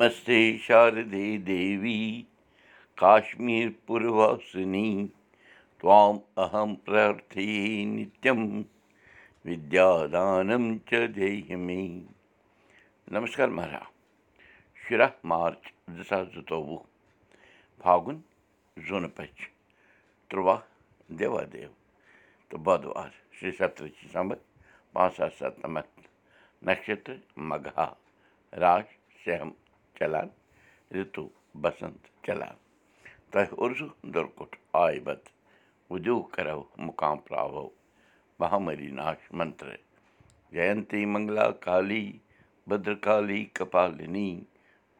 नमस्ते शारदे देवी काश्मीरपुरवासिनी त्वाम् अहं प्रार्थये नित्यं विद्यादानं च देहि मे नमस्कार महाराज। शिरा मार्च दशाशतोवु फागुन जोनपच त्रुवा देवादेव। तो बुधवार श्री सत्रह सितंबर पाँच सात सात नक्षत्र मघा राज सहम چلان رِتوٗ بسنت چلان تۄہہِ اُرزوٗ آے بت وُدوٗ کَرو مُقام پرٛاوو مہامری ناش منترٕ جینتی منگلا کالی بدرکالی کپالِنی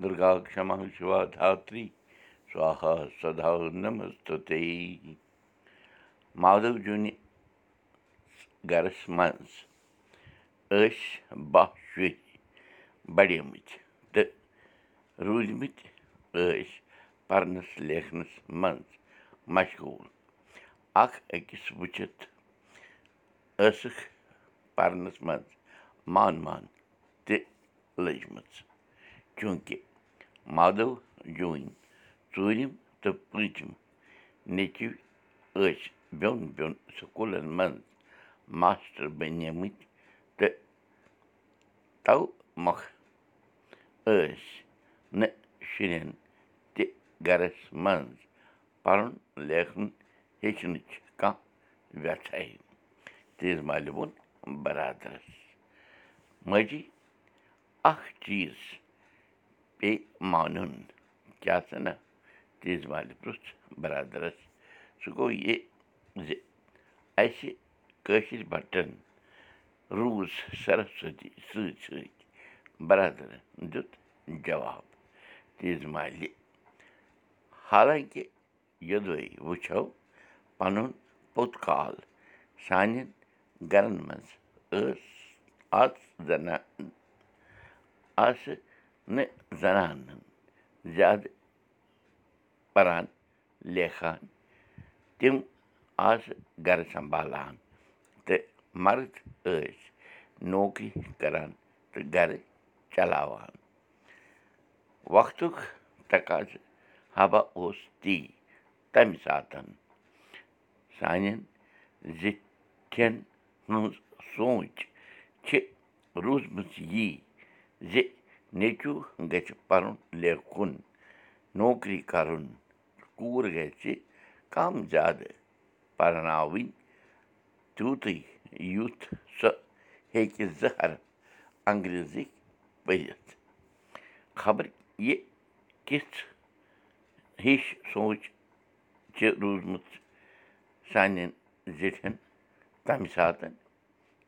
دُرگا کما شِوا دھاتری سوہا سدا نمستُتے مادو جوٗنہِ گرس منٛز ٲسۍ باہ شُرۍ بڑیمٕتۍ روٗدۍمٕتۍ ٲسۍ پرنس لیکھنس منٛز مشغوٗل اکھ أکِس وٕچھِتھ ٲسٕکھ پرنس منٛز مان مان تہِ لٔجمٕژ چوٗنٛکہِ مادو جوٗنۍ ژوٗرِم تہٕ پوٗنٛژِم نیٚچِو ٲسۍ بیوٚن بیوٚن سکوٗلن منٛز ماسٹر بنیمٕتۍ تہٕ تو مۄکھ ٲسۍ نہٕ شُرٮ۪ن تہِ گرس منٛز پرُن لیکھُن ہیٚچھنٕچ کانٛہہ وٮ۪ژھَے تیز مالہِ ووٚن برادرس ماجی اکھ چیٖز پیٚیہِ مانُن کیٛاہ سا نہ تیز مالہِ پرُٛژھ برادرس سُہ گوٚو یہِ زِ اَسہِ کٲشِر بٹن روٗز سرسوتی سۭتۍ سۭتۍ برادرن دیُت جواب تیز مالہِ حالانٛکہِ یوٚدوے وٕچھو پنُن پوٚت کال سانٮ۪ن گرن منٛز ٲس آز زنان آسہٕ نہٕ زنانن زیادٕ پران لیکھان تِم آسہٕ گرٕ سنٛبالان تہٕ مرد ٲسۍ نوکری کران تہٕ گرٕ چلاوان وقتُک تقاضہٕ حبا اوس تی تمہِ ساتن سانٮ۪ن زِٹھٮ۪ن ہٕنٛز سونٛچ چھِ روٗزمٕژ یی زِ نیٚچوٗ گژھِ پرُن لیکھُن نوکری کرُن کوٗر گژھِ کم زیادٕ پرناوٕنۍ تیوٗتٕے یُتھ سۄ ہیٚکہِ زٕہر انگریزی پٔرِتھ خبر کِژھ ہِش سونٛچ چھِ روٗزمٕژ سانٮ۪ن زِٹھٮ۪ن تمہِ ساتن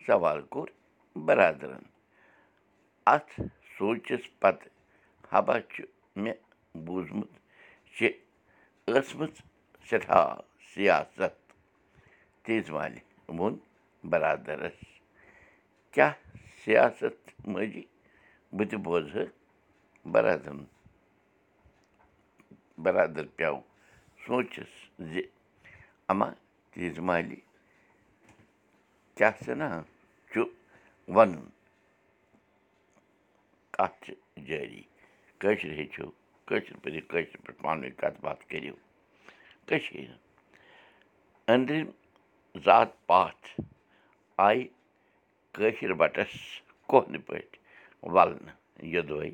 سوال کوٚر برادرن۔ اتھ سونٛچس پتہٕ حبا چھُ مےٚ بوٗزمُت چھِ ٲسمٕژ سٮ۪ٹھاہ سِیاست۔ مالہِ ووٚن برادرس کیٛاہ سِیاست مٲجی؟ بہٕ تہِ بوزٕ برادرن برادر پیوٚو سونٛچس زِ اما تیز مالہِ کیٛاہ سنا چھُ وَنُن کَتھ چھِ جٲری کٲشِر ہیٚچھِو کٲشِر پٲٹھۍ کٲشِر پٲٹھۍ پانہٕ ؤنۍ کَتھ باتھ کٔرِو کٔشیٖر أنٛدرِم ذات پاتھ آیہِ کٲشِر بَٹَس کۄہنہٕ پٲٹھۍ وَلنہٕ یوٚدوے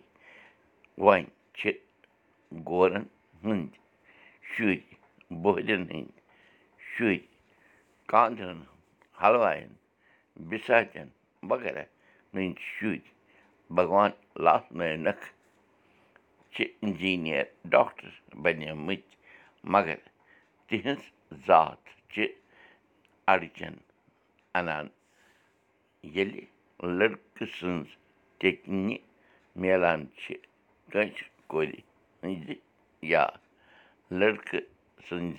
وۄنۍ چھِ گورَن ہٕنٛدۍ شُرۍ بۄہرٮ۪ن ہٕنٛدۍ شُرۍ کانٛدرَن حلوایَن بِساژٮ۪ن وغیرہ ہٕنٛدۍ شُرۍ بھگوان لالنٲنَکھ چھِ اِنجیٖنِیَر ڈاکٹر بنیمٕتۍ مگر تِہٕنٛز ذات چھِ اَڑچَن اَنان ییٚلہِ لٔڑکہٕ سٕنٛز ٹیٚکنہِ میلان چھِ کٲنٛسہِ کورِ ہٕنٛزِ یا لٔڑکہٕ سٕنٛزِ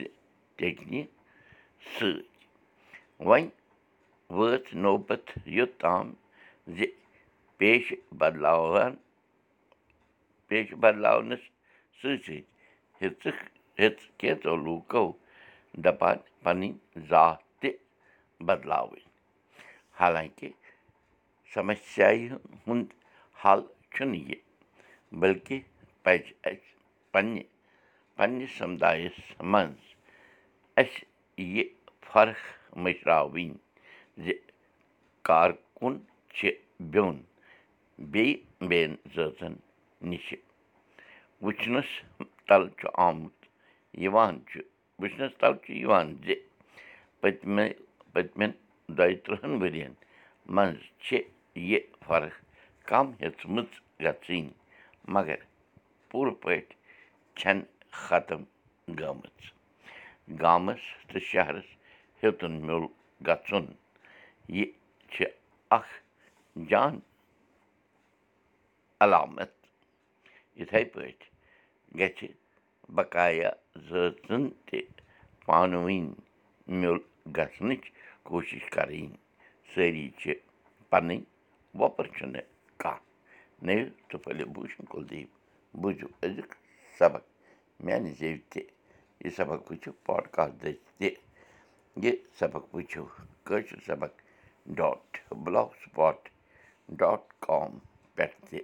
ٹیٚکنہِ سۭتۍ وۄنۍ وٲژ نوبت یوٚتام زِ پیشہٕ بدلاوان پیشہٕ بدلاونَس سۭتۍ سۭتۍ ہیٚژٕکھ ہیٚژ کینٛژو لوٗکو دَپان پَنٕنۍ ذات تہِ بدلاوٕنۍ حالانٛکہِ سمسیاہہِ ہُنٛد حل چھُنہٕ یہِ بٔلکہِ پَزِ اَسہِ پنٛنہِ پنٛنِس سَمدایَس منٛز اَسہِ یہِ فرق مٔشراوٕنۍ زِ کارکُن چھِ بیوٚن بیٚیہِ بیٚیَن زٲژَن نِشہِ وٕچھنَس تَل چھُ آمُت یِوان چھُ وٕچھنَس تَل چھُ یِوان زِ پٔتمہِ پٔتمٮ۪ن دۄیہِ تٕرٛہَن ؤرِیَن منٛز چھِ یہِ فرق کَم ہیٚژمٕژ گژھٕنۍ مگر پوٗرٕ پٲٹھۍ چھَنہٕ ختم گٔمٕژ۔ گامَس تہٕ شہرَس ہیوٚتُن میوٚل گژھُن یہِ چھِ اَکھ جان علامت۔ یِتھَے پٲٹھۍ گژھِ بقایا زٲژَن تہِ پانہٕ ؤنۍ میوٚل گژھنٕچ کوٗشِش کَرٕنۍ۔ سٲری چھِ پَنٕنۍ وۄپَر چھُنہٕ کانٛہہ تہٕ پھٔلِو بوٗشن کُلدیپ بوٗزِو أزیُک سبق میٛانہِ زیٚوِ تہِ یہِ سبق وٕچھِو پاڈکاسٹ تہِ یہِ سبق وٕچھِو کٲشِر سبق dot blog spot dot com پٮ۪ٹھ تہِ